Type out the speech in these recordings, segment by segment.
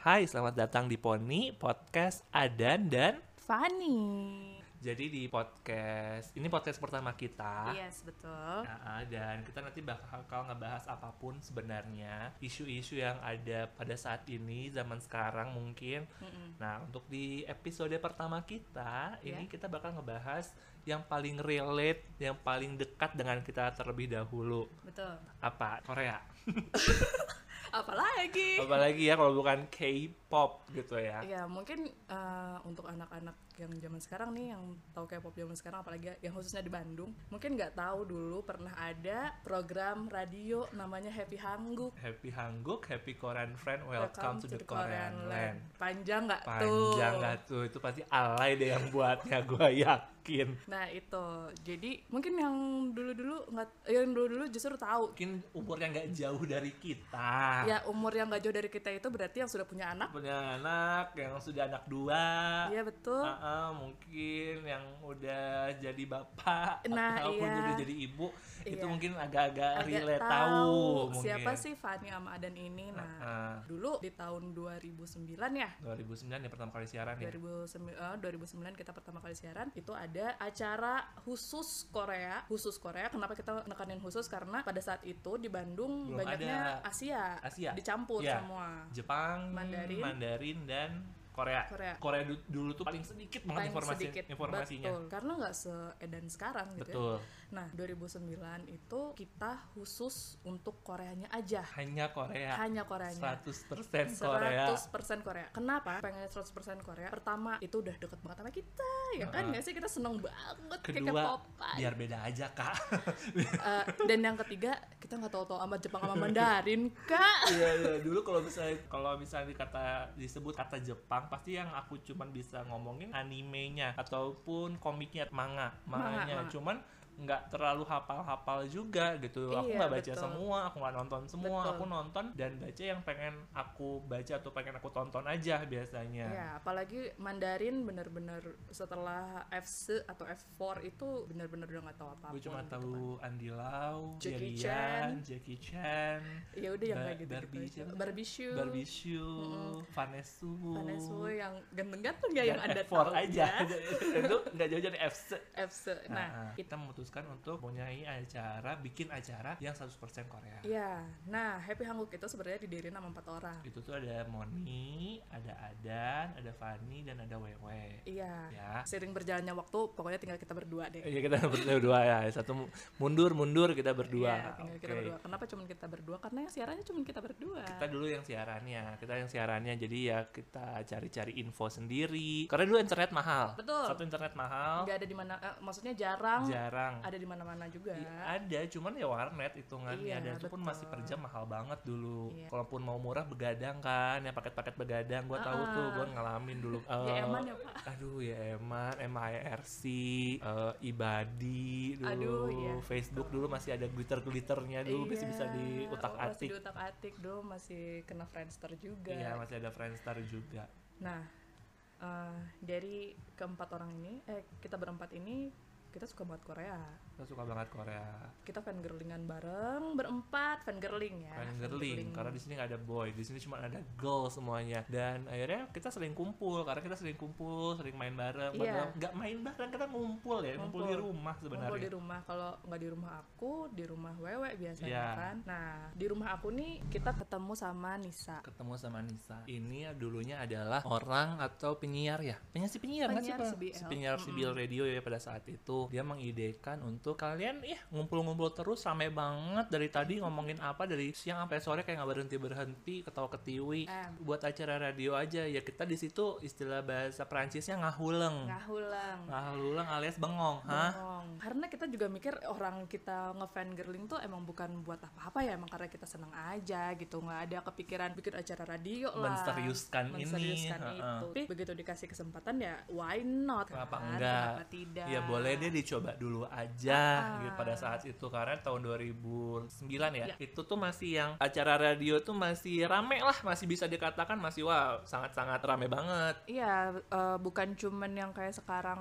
Hai, selamat datang di Poni Podcast Adan dan Fanny. jadi di podcast ini podcast pertama kita. Yes, betul. Nah, dan kita nanti bakal ngebahas apa pun sebenarnya isu-isu yang ada pada saat ini zaman sekarang mungkin. Mm-mm. Nah, untuk di episode pertama kita ini Ya. kita bakal ngebahas yang paling relate, yang paling dekat dengan kita terlebih dahulu. Betul. Apa? Korea. Apalagi? Apalagi ya kalau bukan K-pop gitu ya. Ya mungkin eh, untuk anak-anak yang zaman sekarang nih yang tahu K-pop zaman sekarang apalagi yang khususnya di Bandung mungkin nggak tahu dulu pernah ada program radio namanya Happy Hangguk Happy Hangguk, Happy Korean Friend, Welcome, to, the, Korean, Land. panjang nggak tuh Panjang nggak tuh? Itu pasti alay deh yang buatnya, gue yakin. Nah itu jadi mungkin yang dulu-dulu nggak yang dulu-dulu justru tahu Mungkin umurnya nggak jauh dari kita. ya umur yang nggak jauh dari kita itu berarti yang sudah punya anak Punya anak, yang sudah anak dua. iya betul Ah, ah, mungkin yang udah jadi bapak Nah, ataupun iya. udah jadi ibu itu Iya. mungkin agak-agak agak relate tahu tahu mungkin. siapa sih Fani sama Adan ini. Nah, Ah, dulu di tahun 2009 ya. 2009 ya pertama kali siaran ya 2009, eh, 2009 kita pertama kali siaran itu ada acara khusus Korea khusus Korea kenapa kita nekanin khusus karena pada saat itu di Bandung Belum banyaknya ada. Asia, Asia. dicampur Iya. semua Jepang, Mandarin. Mandarin dan Korea. Korea. du- dulu tuh paling sedikit banget Paling informasi sedikit informasinya. betul karena nggak seedan sekarang gitu ya. Nah 2009 itu kita khusus untuk Koreanya aja Hanya Korea. hanya Koreanya 100% Korea. 100% Korea. Kenapa? Pengen 100% Korea. Pertama, itu udah deket banget sama kita, ya kan? Nggak sih kita seneng banget Kedua, K-popan. biar beda aja, Kak. Eh, dan yang ketiga, kita nggak tahu-tahu sama Jepang sama Mandarin, Kak. Iya, iya. Dulu kalau misalnya kalau misalnya dikata disebut kata Jepang, pasti yang aku cuman bisa ngomongin animenya ataupun komiknya, manga, manganya. manga. Cuman nggak terlalu hafal-hafal juga gitu. aku Iya, nggak baca betul. semua, aku nggak nonton semua. Betul. Aku nonton dan baca yang pengen aku baca atau pengen aku tonton aja biasanya. Ya, apalagi Mandarin bener-bener setelah F atau F4 itu bener-bener udah nggak tahu apa-apa. Gue cuma gitu tahu kan. Andy Lau, Jackie Chan. Jackie Chan, Ya udah yang kayak gitu. Barbie gitu. Barbie Shoe. Barbie Shoe, Vanessa. Vanessa yang ganteng-ganteng ya yang ada F4 tahu aja. itu nggak jauh dari FC. F Nah, Nah, kita memutuskan untuk punyai acara, bikin acara yang 100% Korea. Iya, nah Happy Hangguk itu sebenarnya didiriin sama empat orang. Itu tuh ada Moni, ada Adan, ada Fani, dan ada Wewe. Iya. Ya. Sering berjalannya waktu, pokoknya tinggal kita berdua deh. Iya kita berdua ya, satu mundur mundur kita berdua. Iya, tinggal kita Oke. berdua. Kenapa cuma kita berdua? Karena yang siarannya cuma kita berdua. Kita dulu yang siarannya, kita yang siarannya. Jadi ya kita cari-cari info sendiri. Karena dulu internet mahal. Betul. Satu internet mahal, Nggak ada di mana, eh, maksudnya jarang jarang. Ada di mana-mana juga. Iya, ada, cuman ya warnet hitungannya Iya, dan itu pun betul. masih per jam mahal banget dulu. Iya. Kalaupun mau murah begadang kan, ya paket-paket begadang, gua tahu Ah. tuh, gua ngalamin dulu. Ya Eh, eman ya Pak. Aduh ya Eman, MIRC, eh, Ibadi dulu, Aduh, iya. Facebook dulu masih ada glitter-glitternya dulu, masih bisa Iya, diutak Masih atik. diutak atik dulu, masih kena Friendster juga. Iya, masih ada Friendster juga. Nah, eh, dari keempat orang ini, eh kita berempat ini, kita suka banget Korea. Kita suka banget Korea. Kita fangirlingan bareng, berempat fangirling ya. Fan girling karena di sini nggak ada boy, di sini cuma ada girl semuanya. Dan akhirnya kita sering kumpul karena kita sering kumpul, sering main bareng. Iya. Padahal nggak main bareng, kita ngumpul ya, ngumpul, di rumah Ngumpul di sebenarnya. rumah kalau nggak di rumah aku di rumah wewe biasanya Iya. kan nah di rumah aku nih kita ketemu sama Nisa Ketemu sama Nisa. Ini dulunya adalah orang atau penyiar ya? Penyiar si penyiar, kan sih, Penyiar Pak? CBL. Si penyiar CBL radio ya pada saat itu. Dia mengidekan untuk kalian ya ngumpul-ngumpul terus rame banget. Dari tadi ngomongin apa dari siang sampai sore kayak nggak berhenti berhenti ketawa ketiwi. Em. buat acara radio aja. Ya kita di situ istilah bahasa Perancisnya ngahuleng. Ngahulang ngahuleng alias bengong hah? Bengong. karena kita juga mikir orang kita ngefan girling tuh emang bukan buat apa-apa ya. Emang karena kita seneng aja gitu. Nggak ada kepikiran bikin acara radio lah. Menseriuskan ini, Menseriuskan heeh. itu. Tapi begitu dikasih kesempatan ya why not Kenapa kan? enggak? kenapa tidak? Ya boleh deh dicoba dulu aja iya gitu, pada saat itu karena tahun 2009 ya, Ya. itu tuh masih yang acara radio tuh masih rame lah masih bisa dikatakan masih wow sangat-sangat rame banget Iya, eh, bukan cuman yang kayak sekarang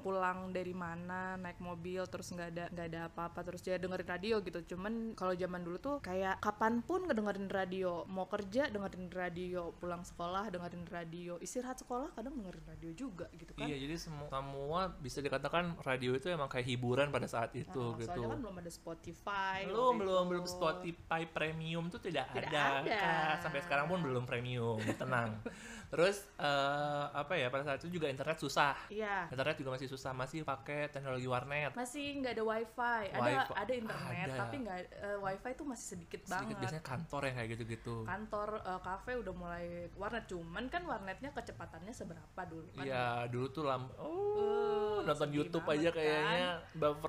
pulang dari mana naik mobil terus nggak ada nggak ada apa-apa terus dia dengerin radio gitu. Cuman kalau zaman dulu tuh kayak kapan pun ngedengerin radio, mau kerja dengerin radio, pulang sekolah dengerin radio, istirahat sekolah kadang dengerin radio juga gitu kan. iya jadi semua semua bisa dikatakan radio itu emang kayak hiburan pada saat itu Nah, gitu Soalnya kan belum ada Spotify. belum belum itu. belum Spotify premium tuh tidak, Tidak ada, ada. Kak. sampai sekarang pun belum premium tenang terus eh, apa ya pada saat itu juga internet susah Iya. internet juga masih susah masih pakai teknologi warnet Masih nggak ada wifi. Ada Wifi. ada internet Ada. tapi nggak eh, wifi tuh masih sedikit, sedikit banget. biasanya kantor yang kayak gitu-gitu kantor eh, kafe udah mulai warnet cuman kan warnetnya kecepatannya seberapa dulu kan Iya, dulu tuh lam oh, Uh, nonton YouTube banget aja kayaknya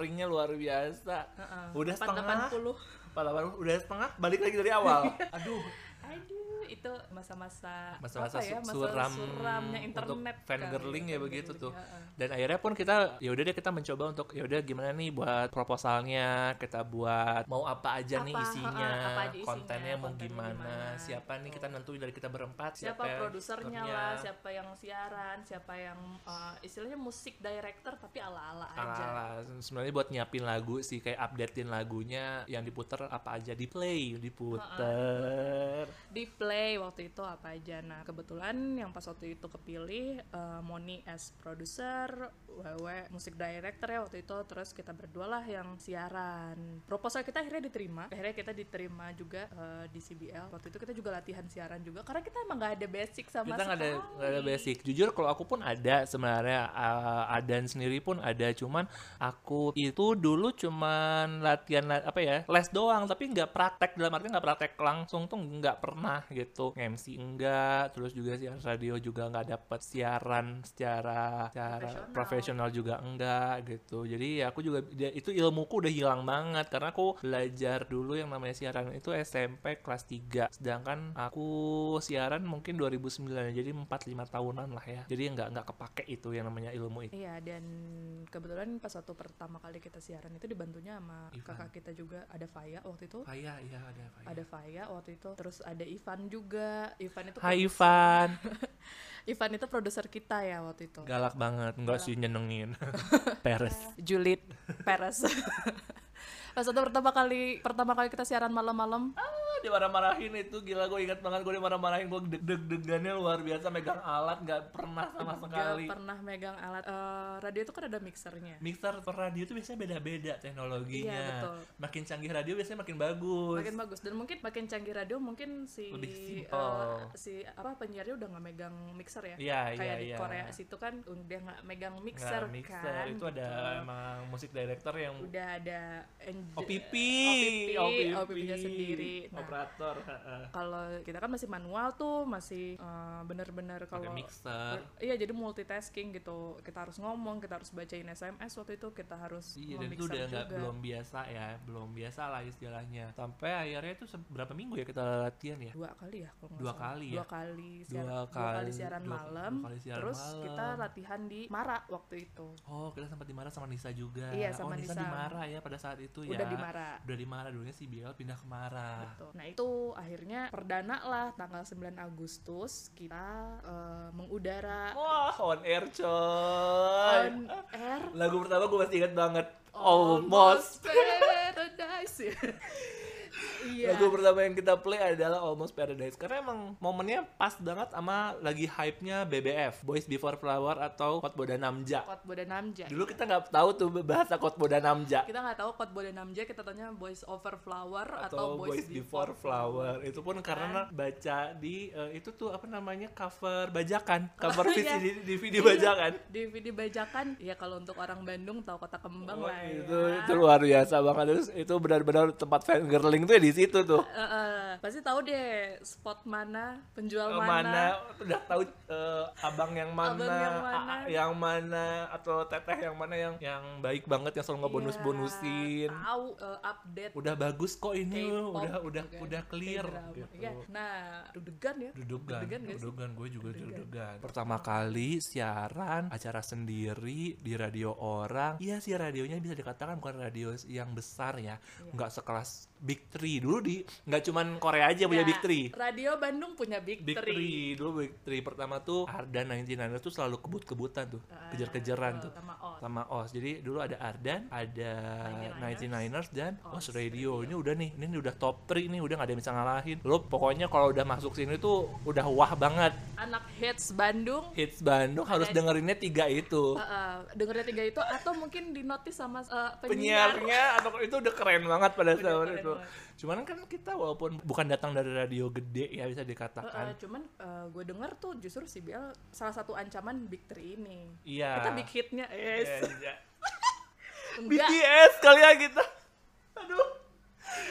bufferingnya luar biasa. Heeh. Udah setengah, 480 Pala baru udah setengah, balik lagi dari awal. Aduh, aduh itu masa-masa masa-masa ya, masa suram suramnya untuk internet fangirling kali, ya begitu tuh. heeh. Dan akhirnya pun kita ya udah deh kita mencoba untuk ya udah gimana nih buat proposalnya, kita buat mau apa aja nih Apa, isinya, heeh, apa aja isinya, kontennya mau kontennya gimana, gimana, siapa nih kita nentuin dari kita berempat, siapa yang produsernya lah siapa yang siaran siapa yang eh, istilahnya musik director tapi ala-ala aja. Alah, sebenarnya buat nyiapin lagu sih kayak updatein lagunya yang diputer apa aja di play diputer. Di play waktu itu apa aja. Nah kebetulan yang pas waktu itu kepilih eh, Moni as produser Wewe musik director ya waktu itu. Terus kita berdua lah yang siaran. Proposal kita akhirnya diterima. Akhirnya kita diterima juga eh, di CBL waktu itu kita juga latihan siaran juga karena kita emang nggak ada basic sama kita nggak ada sekali. nggak ada basic. Jujur kalau aku pun ada sebenarnya. Uh, Adan sendiri pun ada cuman aku itu dulu cuman latihan la- apa ya les doang tapi nggak praktek. Dalam arti nggak praktek langsung tuh nggak pernah gitu MC enggak terus juga siaran radio juga nggak dapet siaran secara secara Profesional. juga enggak gitu. Jadi ya aku juga dia- itu ilmuku udah hilang banget karena aku belajar dulu yang namanya siaran itu SMP kelas 3 sedangkan aku siaran mungkin 2009 jadi 4-5 tahunan lah ya. Jadi nggak nggak kepake itu yang namanya ilmu itu. Iya dan kebetulan pas waktu pertama kali kita siaran itu dibantunya sama Ivan. kakak kita juga ada Faya waktu itu. Faya iya ada Faya. Ada Faya waktu itu. Terus ada Ivan juga Ivan itu Hai Ivan. Ivan itu produser kita ya waktu itu. Galak banget nggak sih nyenengin. Peres. Juliet Perez pas waktu pertama kali pertama kali kita siaran malam-malam Ah, dimarah-marahin itu gila gue ingat banget gue dimarah-marahin gue deg-degannya luar biasa megang alat nggak pernah sama sekali gak pernah megang alat Eh, radio itu kan ada mixernya mixer per radio itu biasanya beda-beda teknologinya. Iya, betul. Makin canggih radio biasanya makin bagus. makin bagus dan mungkin makin canggih radio mungkin si Lebih simple. si apa penyiarnya udah nggak megang mixer ya Iya, iya, kayak di iya. Korea situ kan udah nggak megang mixer, mixer. kan itu ada gitu. emang musik director yang udah ada OPP, OPP, OPP-nya sendiri. Nah, operator. heeh. kalau kita kan masih manual tuh masih eh, bener-bener kalau mixer. iya jadi multitasking gitu kita harus ngomong kita harus bacain SMS waktu itu kita harus Iya, dan itu udah nggak juga. belum biasa ya, belum biasa lah istilahnya. Sampai akhirnya itu berapa minggu ya kita latihan ya? dua kali ya kalau nggak Dua salah. kali ya? dua kali siaran, Dua dua kali kali- siaran dua- malam dua kali siaran terus malam. kita latihan di Mara waktu itu Oh, kita sempat dimarah sama Nisa juga. Iya, sama oh, Nisa. Nisa. dimarah ya pada saat itu ya. Udah di Mara Udah dimarah dulunya si Biel pindah ke Mara. Betul. Nah itu akhirnya perdana lah tanggal 9 Agustus kita eh, mengudara Wah, on air coy. on air Lagu pertama gue masih inget banget. Almost. Paradise ya. Iya. Lagu pertama yang kita play adalah Almost Paradise karena emang momennya pas banget sama lagi hype-nya BBF, Boys Before Flower atau Kotboda Namja. Kotbo dan Namja. Dulu kita nggak tahu tuh bahasa Kotboda Namja Kita nggak tahu Kotbo dan Namja, kita tanya Boys Over Flower atau, atau Boys, Boys Before Flower. Itu pun karena baca di eh, itu tuh apa namanya cover bajakan, cover Oh, iya. di DVD bajakan. DVD bajakan, ya kalau untuk orang Bandung tahu Kota Kembang Wah, lah ya. itu itu luar biasa banget terus itu benar-benar tempat fangirling tuh ya di situ tuh. Eh, eh, pasti tahu deh spot mana penjual Eh, mana, udah tahu eh, abang yang mana, Abang yang mana. AA yang mana atau teteh yang mana yang yang baik banget yang selalu ngebonus-bonusin. Iya, tahu eh, update Udah bagus kok ini, K-pop udah udah udah clear K-drama. gitu. Iya. Nah, deg-degan ya. Deg-degan dudugan, gue juga Deg-degan. Pertama kali siaran acara sendiri di radio orang. Iya sih radionya bisa dikatakan bukan radio yang besar ya, Iya. nggak sekelas Big Three dulu di, nggak cuman Korea aja punya Ya, Big Three. Radio Bandung punya Big, Big Three. Three dulu Big Three pertama tuh Ardan 99 tuh selalu kebut-kebutan tuh, Ah, kejar-kejaran tuh Sama OS. sama OS. Jadi dulu ada Ardan, ada 99ers, 99ers dan OS OS Radio. Ini udah nih, ini udah top 3 nih, udah nggak ada yang bisa ngalahin. Lo pokoknya kalau udah masuk sini tuh udah wah banget. Anak hits Bandung Hits Bandung harus dengerinnya tiga itu. uh, uh, dengernya tiga itu atau mungkin di notice sama uh, penyiar. Penyiarnya atau itu udah keren banget pada saat itu. banget. Cuman kan kita walaupun bukan datang dari radio gede ya bisa Uh, uh, dikatakan. cuman gue denger tuh justru CBL salah satu ancaman Big Three ini. Iya. Kita big hitnya, yes. Iya. Enggak. BTS kali ya kita. Aduh.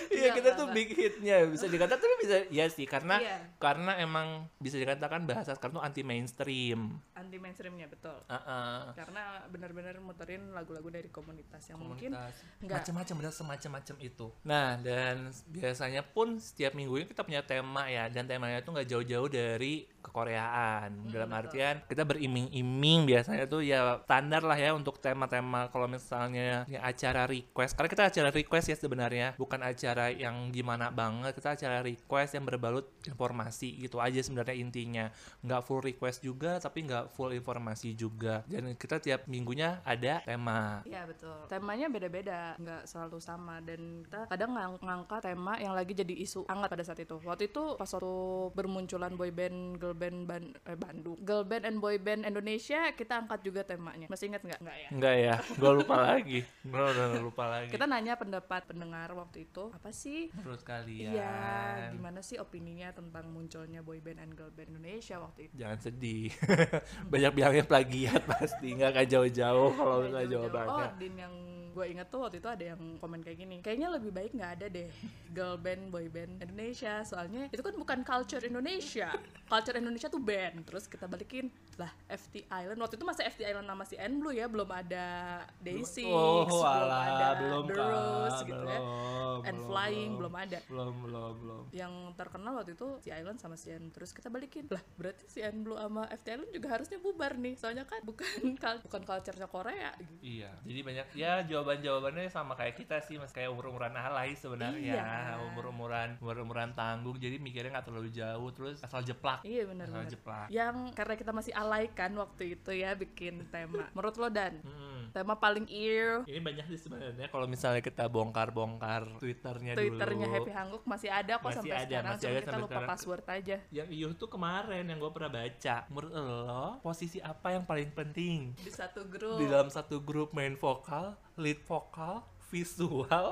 Iya Enggak, kita tuh big hitnya bisa dikatakan tapi bisa ya sih karena Iya. karena emang bisa dikatakan bahasa sekarang tuh anti mainstream. Anti mainstreamnya betul. Heeh. Karena benar-benar muterin lagu-lagu dari komunitas yang mungkin komunitas nggak- macam-macam benar semacam-macam itu. Nah dan biasanya pun setiap minggunya kita punya tema ya dan temanya tuh nggak jauh-jauh dari kekoreaan. Dalam betul. artian kita beriming-iming biasanya tuh ya standar lah ya untuk tema-tema kalau misalnya ini acara request. Karena kita acara request ya sebenarnya bukan acara yang gimana banget. Kita acara request yang berbalut informasi gitu aja sebenarnya intinya. Nggak full request juga tapi nggak full informasi juga. Dan kita tiap minggunya ada tema. Iya betul. Temanya beda-beda, nggak selalu sama dan kita kadang ngang- ngangkat tema yang lagi jadi isu hangat pada saat itu. Waktu itu pas waktu bermunculan boyband, girl band Ban- eh, Bandung, girl band and boy band Indonesia, kita angkat juga temanya. Masih ingat nggak? Nggak ya. Enggak ya, gue lupa lagi. Gue udah lupa lagi. Kita nanya pendapat pendengar waktu itu apa sih? Menurut kalian, Iya, gimana sih opininya tentang munculnya boyband and girl band Indonesia waktu itu? jangan sedih. Banyak bilangnya plagiat pasti, nggak akan jauh-jauh kalau Nggak jauh-jauh. jawabannya. Oh, Din yang gue inget tuh waktu itu ada yang komen kayak gini. Kayaknya lebih baik nggak ada deh girl band, boy band Indonesia. Soalnya itu kan bukan culture Indonesia. Culture Indonesia tuh band. Terus kita balikin lah FT Island. Waktu itu masih FT Island nama si N Blue ya, belum ada Day6, oh, belum ada belum The Rose gitu ya. belum, And belum, Flying belum. belum ada. Belum, belum, belum. Yang terkenal waktu itu si Island sama si N. Terus kita balikin. Lah, berarti si N Blue sama FT Island juga harusnya bubar nih. Soalnya kan bukan bukan culture-nya Korea gitu. Iya, jadi banyak ya jawaban-jawabannya sama kayak kita sih, mas kayak umur-umuran alay sebenarnya, Iya. umur-umuran umur-umuran tanggung, jadi mikirnya nggak terlalu jauh, terus asal jeplak, Iya benar asal jeplak. Yang karena kita masih alay kan waktu itu ya bikin tema. Menurut lo Dan, Hmm. Tema paling ear Ini banyak sih sebenarnya kalau misalnya kita bongkar-bongkar twitternya Twitternya dulu. Happy Hangguk masih ada kok Masih sampai ada, sekarang. masih Cuma ada kita sampai lupa sekarang. password aja. Yang Iyuh tuh kemarin yang gue pernah baca. Menurut lo, posisi apa yang paling penting Di satu grup. di dalam satu grup main vokal, lead vokal, visual,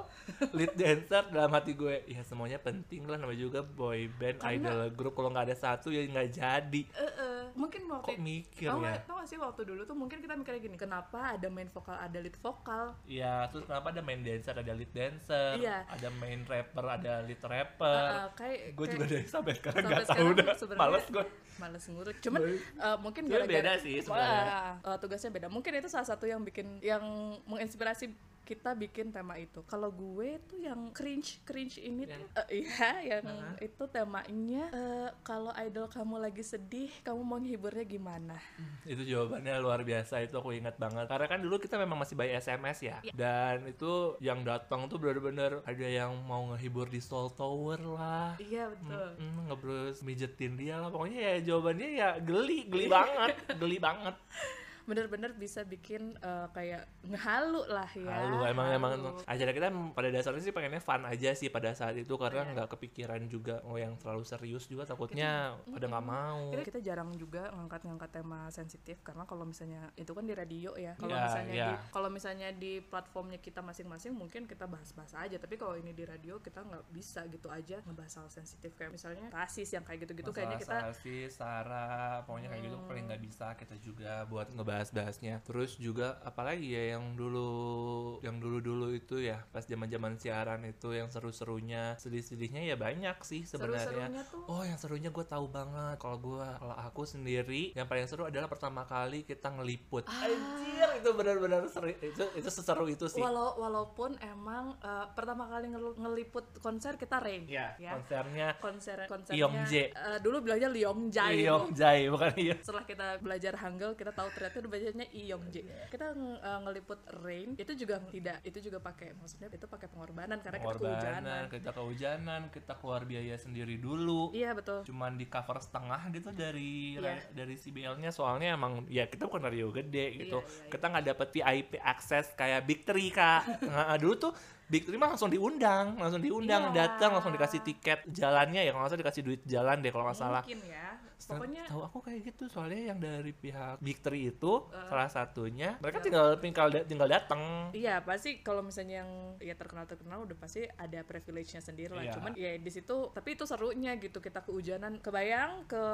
lead dancer dalam hati gue ya semuanya penting lah namanya juga boy band Karena- idol group kalau nggak ada satu ya nggak jadi. Eh, eh, mungkin kok waktu mikir Tau ya? gak, tau gak sih waktu dulu tuh mungkin kita mikirnya gini Kenapa ada main vokal, ada lead vokal? Ya terus kenapa ada main dancer ada lead dancer Iya. ada main rapper ada lead rapper? Eh, Kayak gue kayak juga dari sampai sekarang nggak tahu sekarang dah sebenarnya males gue. males ngurut. Cuman eh, mungkin gara-gara beda sih sebenarnya. Eh, tugasnya beda. Mungkin itu salah satu yang bikin Yang menginspirasi kita bikin tema itu. Kalau gue tuh yang cringe cringe ini Yang- tuh eh, iya yang Nah. itu temanya eh, kalau idol kamu lagi sedih kamu mau nghiburnya gimana? Itu jawabannya luar biasa itu aku ingat banget. Karena kan dulu kita memang masih by SMS ya. Iya. dan itu yang datang tuh bener-bener ada yang mau ngehibur di Soul Tower lah. Iya betul. Mm, ngebrus mijetin dia lah. Pokoknya ya jawabannya ya geli geli Iya. banget geli banget bener-bener bisa bikin eh, kayak ngehalu lah ya Lalu emang emang halu. acara kita pada dasarnya sih pengennya fun aja sih pada saat itu karena Iya. nggak kepikiran juga oh yang terlalu serius juga takutnya pada nggak mau Kita, kita jarang juga ngangkat-ngangkat tema sensitif karena kalau misalnya itu kan di radio ya. Kalau Iya, misalnya iya. di kalau misalnya di platformnya kita masing-masing mungkin kita bahas-bahas aja. Tapi kalau ini di radio kita nggak bisa gitu aja ngebahas hal sensitif kayak misalnya rasis yang kayak gitu-gitu kayaknya kita sih Sarah pokoknya kayak gitu Hmm. paling nggak bisa kita juga buat ngebahas bahas-bahasnya. Terus juga apalagi ya yang dulu yang dulu-dulu itu ya pas zaman-zaman siaran itu yang seru-serunya sedih-sedihnya ya banyak sih sebenarnya. Tuh. Oh yang serunya gue tahu banget. Kalau gue kalau aku sendiri yang paling seru adalah pertama kali kita ngeliput. Ah. anjir itu benar-benar seru. Itu itu seseru itu sih. Walau walaupun emang eh, pertama kali ngel- ngeliput konser kita Rain ya, ya. konsernya konser konsernya Yongjae. eh, dulu bilangnya Liongjae Iyong Jai bukan iya setelah kita belajar Hangul kita tahu ternyata itu bacanya Iyongjae kita nge- eh, ngeliput Rain itu juga tidak itu juga pakai maksudnya itu pakai pengorbanan karena kita kehujanan. Pengorbanan kita kehujanan kita keluar biaya sendiri dulu. Iya betul. Cuman di cover setengah gitu dari Iya. dari CBL-nya soalnya emang ya kita bukan radio gede gitu. Iya, iya, iya. kita nggak dapet VIP akses kayak Big Three kak. Nah, dulu tuh Big Three mah langsung diundang langsung diundang Iya. datang langsung dikasih tiket jalannya ya kalau nggak salah dikasih duit jalan deh kalau nggak salah. Mungkin ya pokoknya tahu aku kayak gitu soalnya yang dari pihak Big Three itu Eh. salah satunya mereka Ya. tinggal tinggal tinggal datang Iya pasti kalau misalnya yang ya terkenal terkenal udah pasti ada privilege-nya sendiri lah. Iya. Cuman ya di situ tapi itu serunya gitu kita kehujanan. Kebayang ke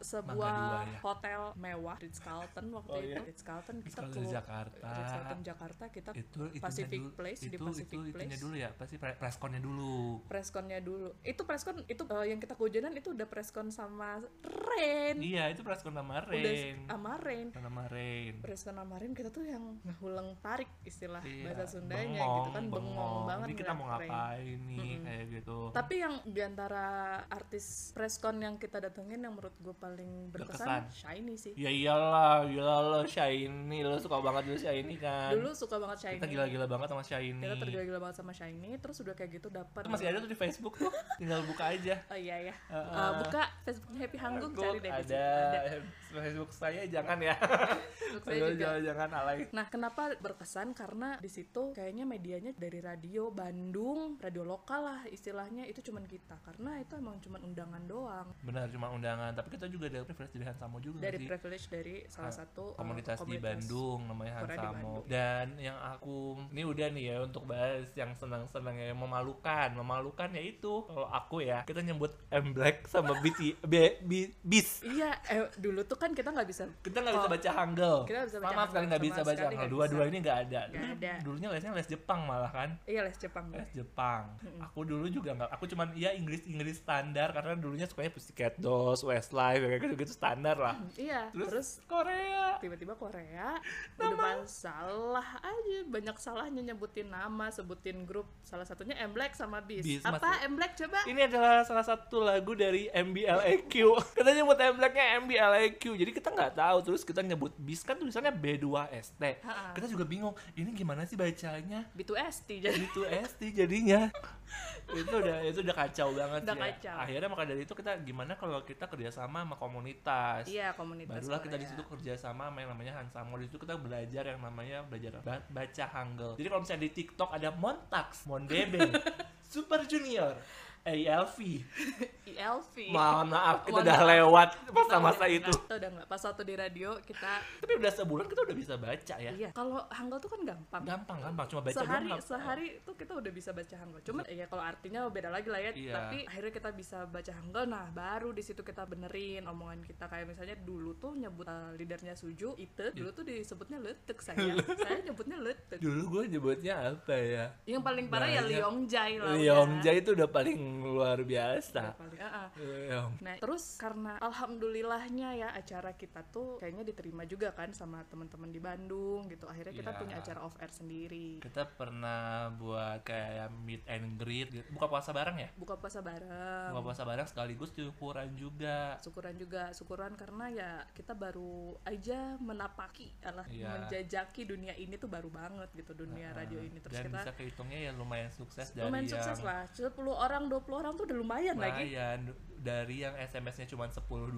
sebuah Dua, ya. hotel mewah Ritz Carlton waktu Oh, itu. iya? Ritz Carlton kita ke Jakarta Ritz Carlton Jakarta kita itu Pacific dulu, Place, itu, di Pacific itu Place. dulu ya pasti pre- pressconnya dulu preskon-nya dulu. Itu preskon itu eh, yang kita kehujanan itu udah preskon sama Rain. iya itu preskon sama Udah Rain sama Rain. sama Rain Preskon sama Rain kita tuh yang ngehuleng tarik istilah Iya, bahasa Sundanya gitu kan bengong, banget Ini kita mau Rain. ngapain nih Mm-mm. kayak gitu. Tapi yang di antara artis preskon yang kita datengin yang menurut gue paling berkesan, Berkesan. Shiny sih. Ya iyalah, lo Shiny, lo suka banget dulu Shiny kan. Dulu suka banget Shiny. kita gila-gila banget sama Shiny. Kita tergila-gila banget sama Shiny, terus udah kayak gitu dapat. Masih ada tuh di Facebook tuh, tinggal buka aja. Oh iya ya. Uh-uh. Uh, buka Facebooknya Happy Hanggung Aku cari deh situ. ada. Facebook saya jangan ya. Facebook saya juga. jangan jangan alay. Nah, kenapa berkesan? Karena di situ kayaknya medianya dari radio Bandung, radio lokal lah istilahnya itu cuman kita. Karena itu emang cuman undangan doang. Benar cuma undangan, tapi kita juga ada privilege dari Hansamo juga Dari sih. privilege dari salah Ah, satu uh, komunitas, di Bandung namanya Hansamo Bandung. dan yang aku ini udah nih ya untuk bahas yang senang-senang ya yang memalukan memalukan ya itu kalau aku ya kita nyebut M Black sama BT B, B, Bis Iya, eh, dulu tuh kan kita nggak bisa kita nggak bisa baca Hangul. Kita nggak bisa baca sama sekali nggak bisa baca Hangul. dua-dua bisa. ini nggak ada. Dulu- ada. dulunya lesnya les Jepang malah kan. Iya les Jepang. Les Jepang. Aku dulu juga nggak. Aku cuman ya Inggris Inggris standar. Karena dulunya sukanya Pussycat Dolls Westlife kayak gitu gitu standar lah. Iya, terus, terus Korea. tiba-tiba Korea. Udah pas salah aja. Banyak salahnya nyebutin nama sebutin grup. Salah satunya M Black sama Bis, Bis, apa M Black coba? Ini adalah salah satu lagu dari MBLAQ. Kita nyebut M Black-nya MBLAQ. Jadi kita nggak tahu. Terus kita nyebut bis kan tulisannya B2ST. Ha-ha. Kita juga bingung. Ini gimana sih bacanya? B2ST jadi B2ST jadinya. itu udah itu udah kacau banget Udah ya. kacau. Akhirnya maka dari itu kita gimana kalau kita kerjasama sama komunitas. iya komunitas Barulah kita di Korea. situ kerjasama sama yang namanya Hansamo. Di situ kita belajar yang namanya belajar ba- baca Hangul. Jadi kalau misalnya di TikTok ada Montax, Mondebe, Super Junior, ALV, ILV Mohon maaf, kita udah lewat masa-masa itu. kita udah nggak pas waktu di radio kita Tapi udah sebulan kita udah bisa baca ya. iya kalau Hangul tuh kan gampang Gampang, gampang. Cuma baca sehari doang. sehari tuh kita udah bisa baca Hangul cuman ya kalau artinya beda lagi lah ya Iya. tapi akhirnya kita bisa baca Hangul nah baru di situ kita benerin omongan kita kayak misalnya dulu tuh nyebut uh, leadernya Suju itu dulu tuh disebutnya letek saya saya nyebutnya letek Dulu gue nyebutnya apa ya? yang paling parah ya Banyak. Liongjae lah udah. Yongja itu udah paling luar biasa. Paling- ah. Yong. Nah, terus karena alhamdulillahnya ya acara kita tuh kayaknya diterima juga kan sama teman-teman di Bandung gitu. Akhirnya kita Iya. punya acara off air sendiri. Kita pernah buat kayak meet and greet gitu. Buka puasa bareng ya? Buka puasa bareng. Buka puasa bareng sekaligus syukuran juga. syukuran juga syukuran karena ya kita baru aja menapaki alah Iya. menjajaki dunia ini tuh baru banget gitu dunia radio ini terus Dan kita bisa kehitungnya ya lumayan sukses dari lumayan yang sukses lah 10 orang 20 orang tuh udah lumayan lagi lumayan dari yang SMS-nya cuma 10 20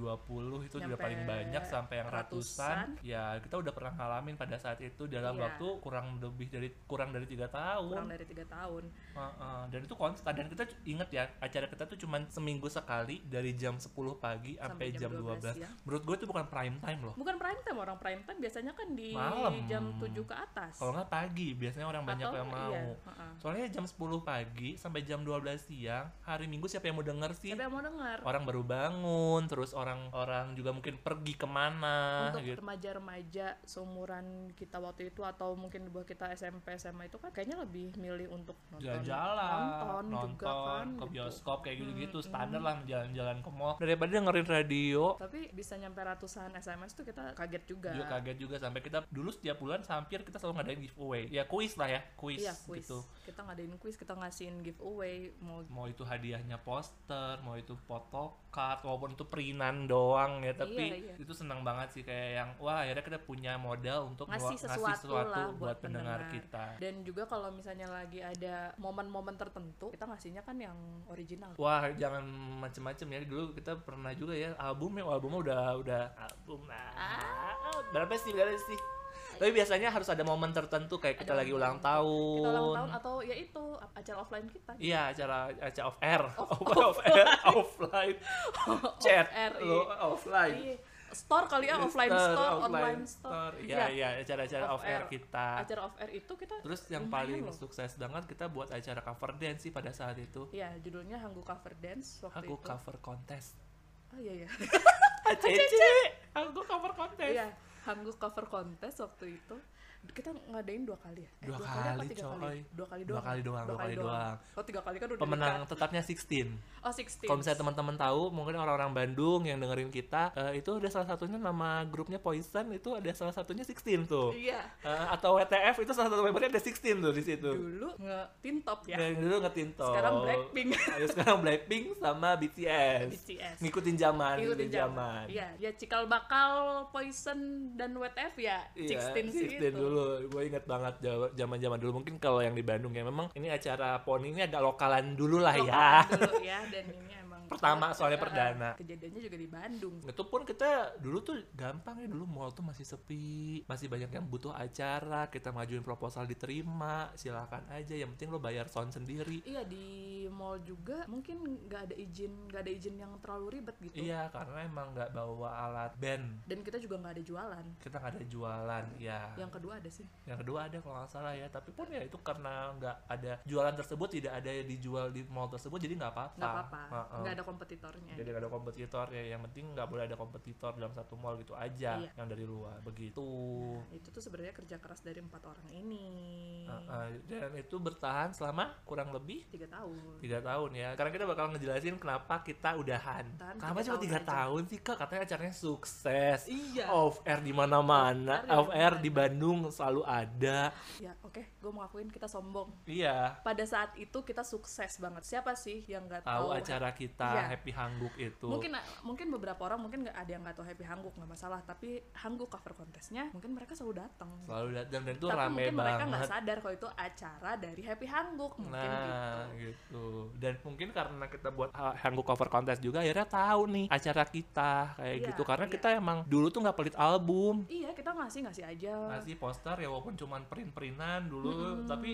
itu udah Nyampe paling banyak sampai yang ratusan. ratusan. Ya, kita udah pernah ngalamin pada saat itu dalam Iya. waktu kurang lebih dari kurang dari tiga tahun. kurang dari tiga tahun Heeh, dan itu konstan dan kita inget ya acara kita tuh cuma seminggu sekali dari jam 10 pagi sampai, jam 12, siang. menurut gue itu bukan prime time loh bukan prime time orang prime time biasanya kan di Malam. jam 7 ke atas kalau nggak pagi biasanya orang banyak Atau- yang mau iya, heeh. soalnya jam 10 pagi sampai jam 12 siang hari minggu siapa yang mau denger sih? Siapa yang mau denger? Orang baru bangun terus orang-orang juga mungkin pergi ke mana untuk gitu. remaja-remaja seumuran kita waktu itu atau mungkin di bawah kita SMP SMA itu kan kayaknya lebih milih untuk nonton jalan-jalan nonton, nonton juga kan ke gitu. bioskop kayak gitu-gitu Hmm, standar lah jalan-jalan ke mall. Daripada dengerin radio. Tapi bisa nyampe ratusan SMS tuh kita kaget juga. Juga kaget juga. Sampai kita dulu setiap bulan hampir kita selalu ngadain giveaway. Ya kuis lah ya kuis iya kuis. Gitu kita ngadain kuis kita ngasihin giveaway mau mau itu hadiahnya poster mau itu photocard walaupun itu perinan doang ya tapi Iya, iya. itu senang banget sih kayak yang wah akhirnya kita punya modal untuk ngasih ngewa- sesuatu, lah buat, pendengar pendengar kita dan juga kalau misalnya lagi ada momen-momen tertentu kita ngasihnya kan yang original Wah, jangan macem-macem ya. Dulu kita pernah juga ya album ya, albumnya udah udah album nah. Berapa sih berapa sih? Tapi biasanya harus ada momen tertentu kayak kita Ada lagi ulang tahun. kita ulang tahun atau ya itu acara offline kita Iya, acara acara off air. Off- Off, off air, offline. Chat. air, Lo iya. offline. Iya. store kali ya offline Store, store offline online store Iya, Ya, iya, acara-acara Off air kita. acara off air itu kita Terus yang paling loh. sukses banget kita buat acara cover dance sih pada saat itu. ya judulnya Hanggu Cover Dance waktu Aku itu cover contest. oh iya iya Acece. Aku cover contest. iya Hanggu Cover Contest waktu itu kita ngadain dua kali ya Eh, Dua apa kali, tiga coy. kali dua kali Dua doang kali doang, dua kali doang. oh tiga kali kan udah Pemenang dekat. tetapnya 16. oh 16 Kalau misalnya teman-teman tahu, mungkin orang-orang Bandung yang dengerin kita, eh, itu ada salah satunya nama grupnya Poison itu ada salah satunya 16 tuh. iya Eh, atau WTF itu salah satu membernya ada 16 tuh di situ. dulu nge top ya Dan dulu ngetintop. sekarang Blackpink Ayo sekarang Blackpink sama BTS. BTS Ngikutin zaman, Ikutin ngikutin zaman. Iya, ya cikal bakal Poison dan WTF ya Iya, 16 sih 16 itu. dulu. Gue inget banget zaman-zaman dulu. Mungkin kalau yang di Bandung ya memang ini acara poni ini agak lokalan dulu lah ya. Lokalan dulu ya dan ini Pertama, soalnya perdana. Kejadiannya juga di Bandung. itu pun kita dulu tuh gampang ya dulu mall tuh masih sepi masih banyak yang butuh acara kita majuin proposal diterima silakan aja yang penting lo bayar sound sendiri Iya di mall juga mungkin nggak ada izin nggak ada izin yang terlalu ribet gitu. iya karena emang nggak bawa alat band Dan kita juga nggak ada jualan. kita nggak ada jualan ya Yang kedua ada sih. yang kedua ada kalau nggak salah ya tapi pun ya itu karena nggak ada jualan tersebut tidak ada yang dijual di mall tersebut jadi nggak apa-apa Nggak apa-apa. Nggak ada kompetitornya. jadi nggak ada kompetitor ya yang penting nggak boleh ada kompetitor dalam satu mall gitu aja Iya. yang dari luar begitu Nah, itu tuh sebenarnya kerja keras dari empat orang ini. Heeh, dan itu bertahan selama kurang lebih Tiga tahun. tiga tahun ya karena kita bakal ngejelasin kenapa kita udahan Tahan kenapa cuma tiga tahun sih kak katanya acaranya sukses Iya. off air di air di off air di Bandung selalu ada Ya oke, gue mau akuin kita sombong. iya Pada saat itu kita sukses banget. Siapa sih yang nggak tahu tahu acara kita Iya. Happy Hangguk itu mungkin mungkin beberapa orang mungkin nggak ada yang nggak tahu happy hangguk nggak masalah tapi hangguk cover kontesnya mungkin mereka selalu datang selalu datang dan itu tapi rame mungkin mereka nggak sadar kalau itu acara dari happy hangguk mungkin Nah, gitu gitu. Dan mungkin karena kita buat ha- Hangguk cover contest juga akhirnya tahu nih acara kita kayak Iya, gitu. Karena iya. kita emang dulu tuh nggak pelit album. iya kita ngasih ngasih aja Ngasih poster ya walaupun cuman print-printan dulu, Mm-mm. tapi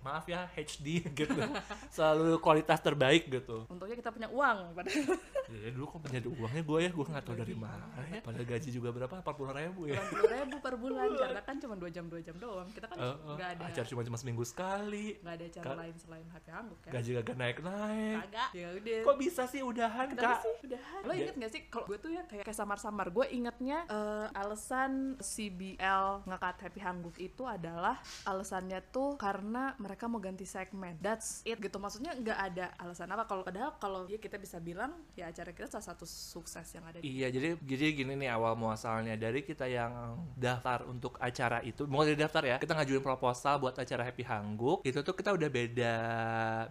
maaf ya HD gitu. Selalu kualitas terbaik gitu. untungnya kita punya uang padahal Ya dulu kok punya uangnya gue ya, gue nggak tahu dari mana ya. Padahal gaji juga berapa? 40 ribu ya. delapan puluh ribu per bulan karena kan cuma dua jam dua jam doang kita kan Eh, eh, nggak ada acara cuma cuma seminggu sekali. nggak ada acara Ka- lain selain happy hangguk ya Gaji kagak naik-naik. kagak ya udah Kok bisa sih udahan, Kenapa Kak? sih udah lo Ya. inget gak sih kalau gue tuh ya kayak kayak samar-samar gue ingetnya eh, alasan CBL ngekat Happy Hangguk itu adalah alasannya tuh karena mereka mau ganti segmen that's it gitu maksudnya nggak ada alasan apa kalau padahal kalau ya kita bisa bilang ya acara kita salah satu sukses yang ada di Iya, jadi jadi gini nih awal muasalnya dari kita yang daftar untuk acara itu, mau dari daftar ya, kita ngajuin proposal buat acara Happy Hangguk, itu tuh kita udah beda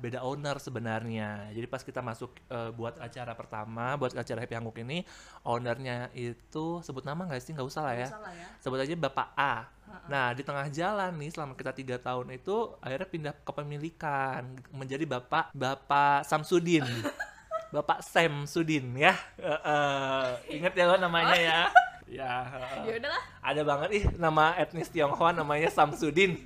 beda owner sebenarnya. Jadi pas kita masuk eh, buat acara pertama, buat acara Happy Hangguk ini, ownernya itu sebut nama nggak sih? Nggak usah lah ya. salah ya Sebut aja Bapak A. Nah, di tengah jalan nih selama kita tiga tahun itu akhirnya pindah kepemilikan menjadi Bapak Bapak Samsudin. Bapak Sam Sudin ya. Heeh. ingat ya lo namanya ya. Ya. heeh. ya udahlah Ada banget ih nama etnis Tionghoa namanya Samsudin.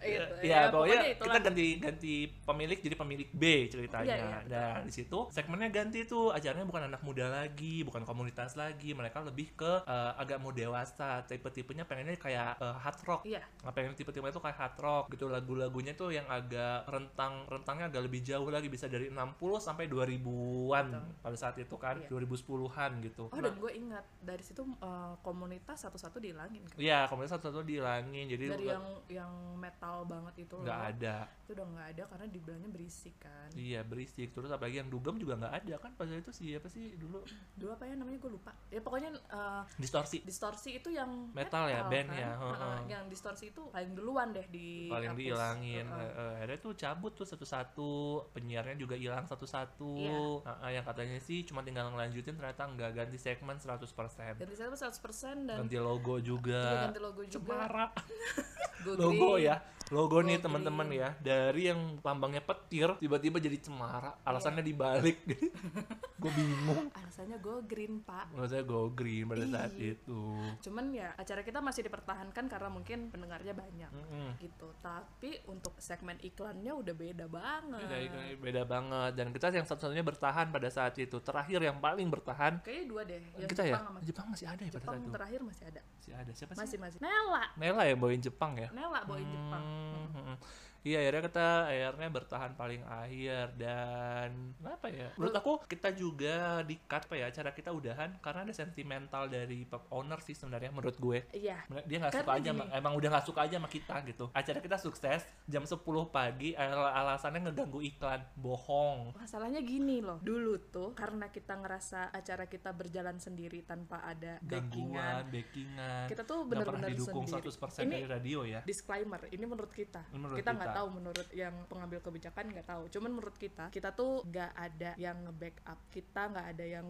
Gitu. Ya, pokoknya, itulah. kita ganti ganti pemilik jadi pemilik B ceritanya. Iya, iya, Dan di situ segmennya ganti tuh acaranya bukan anak muda lagi, bukan komunitas lagi, mereka lebih ke eh, agak mau dewasa. Tipe-tipenya pengennya kayak eh, hard rock. Iya. Nah, pengen tipe-tipe itu kayak hard rock gitu lagu-lagunya tuh yang agak rentang rentangnya agak lebih jauh lagi bisa dari 60 sampai 2000-an Betul. pada saat itu kan Iya. 2010-an gitu. Oh dan gue ingat dari situ uh, komunitas satu-satu dihilangin kan. Iya, komunitas satu-satu dihilangin jadi Dari yang yang metal banget itu nggak loh. ada. Itu udah nggak ada karena dibilangnya berisik kan. Iya berisik terus apalagi yang dugem juga nggak ada kan pada itu sih apa sih dulu Dulu apa ya namanya gue lupa. Ya pokoknya uh, distorsi distorsi itu yang Metal ya, band kan? ya, Heeh, heeh. yang distorsi itu paling duluan deh di paling hapus. dihilangin. Eh, eh, akhirnya tuh cabut tuh satu-satu penyiarnya juga hilang satu-satu Iya. Heeh, yang katanya sih cuma tinggal ngelanjutin ternyata nggak ganti segmen 100% Ganti saya 100% dan ganti logo iya, juga ganti logo juga. cemara. Go logo ya logo nih Go teman-teman ya. Dari yang lambangnya petir tiba-tiba jadi cemara. Alasannya dibalik. Gue bingung. Alasannya gue green pak. maksudnya go green pada saat Iya. itu. Cuman ya acara kita masih dipertahankan karena mungkin pendengarnya banyak. Mm-mm. gitu. Tapi untuk segmen iklannya udah beda banget. Beda, beda banget. Dan kita yang satu-satunya bertahan pada saat itu. Terakhir yang paling bertahan. Kayaknya dua deh. Yang kita ya? Jepang sama Jepang masih ada ya pada Jepang saat itu? terakhir masih ada. Masih ada. Siapa sih? Masih masih. Nela. Nela yang bawain Jepang ya? Nela bawain Jepang Hmm, hmm. Iya akhirnya kita akhirnya bertahan paling akhir dan apa ya? Menurut aku kita juga di cut apa ya cara kita udahan karena ada sentimental dari pep owner sih sebenarnya menurut gue. Iya. Dia nggak suka aja gini. emang udah nggak suka aja sama kita gitu. Acara kita sukses jam 10 pagi al- alasannya ngeganggu iklan bohong. Masalahnya gini loh dulu tuh karena kita ngerasa acara kita berjalan sendiri tanpa ada gangguan backingan backingan kita tuh benar-benar didukung sendiri. 100% ini dari radio ya. disclaimer ini menurut kita. Menurut kita. nggak kita. tahu menurut yang pengambil kebijakan nggak tahu. Cuman menurut kita kita tuh nggak ada yang nge-backup. Kita nggak ada yang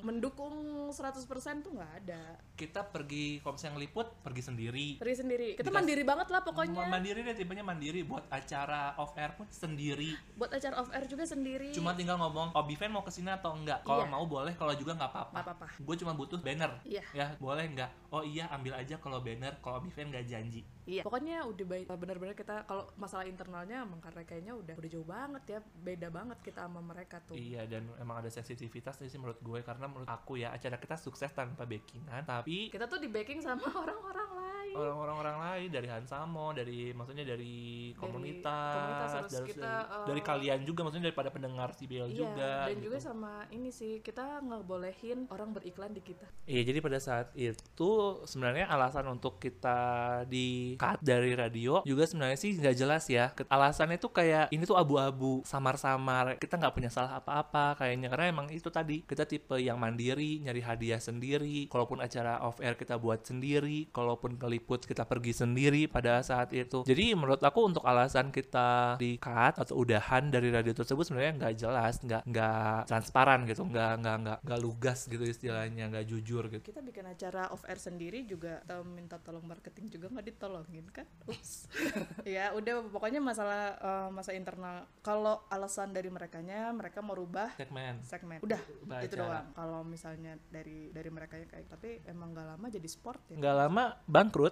mendukung 100% tuh nggak ada. Kita pergi kalau misalnya ngeliput pergi sendiri. Sendiri sendiri. Kita Dikas- mandiri banget lah pokoknya. Mandiri deh tipenya mandiri. Buat acara off air pun sendiri. Buat acara off air juga sendiri. Cuma tinggal ngomong oh Biven mau ke sini atau enggak? Kalau Iya. mau boleh kalau juga nggak apa-apa. Nggak apa-apa. Gue cuma butuh banner. Iya. ya boleh nggak? Oh iya ambil aja kalau banner. Kalau Biven nggak janji iya. Pokoknya udah baik benar-benar kita kalau masalah internalnya emang karena kayaknya udah udah jauh banget ya beda banget kita sama mereka tuh. Iya dan emang ada sensitivitas sih menurut gue karena menurut aku ya acara kita sukses tanpa backingan tapi kita tuh di backing sama orang-orang lain orang-orang orang lain dari Hansamo dari maksudnya dari komunitas, komunitas, dari, kita, eh, dari kalian juga maksudnya daripada pendengar CBL Iya, juga dan gitu. juga sama ini sih kita ngebolehin orang beriklan di kita. Iya, jadi pada saat itu sebenarnya alasan untuk kita di cut dari radio juga sebenarnya sih nggak jelas ya. Alasannya tuh kayak ini tuh abu-abu, samar-samar. Kita nggak punya salah apa-apa kayaknya karena emang itu tadi kita tipe yang mandiri, nyari hadiah sendiri. Kalaupun acara off air kita buat sendiri, kalaupun keliput kita pergi sendiri pada saat itu. Jadi menurut aku untuk alasan kita di cut atau udahan dari radio tersebut sebenarnya nggak jelas, nggak nggak transparan gitu, nggak nggak nggak nggak lugas gitu istilahnya, nggak jujur gitu. Kita bikin acara off air sendiri juga kita minta tolong marketing juga nggak ditolongin kan? Ups. ya udah pokoknya masalah eh, masa internal. Kalau alasan dari merekanya mereka mau rubah segmen segmen. Udah Ubah itu doang. Kalau misalnya dari dari mereka kayak tapi emang nggak lama jadi sport ya. nggak lama bangkrut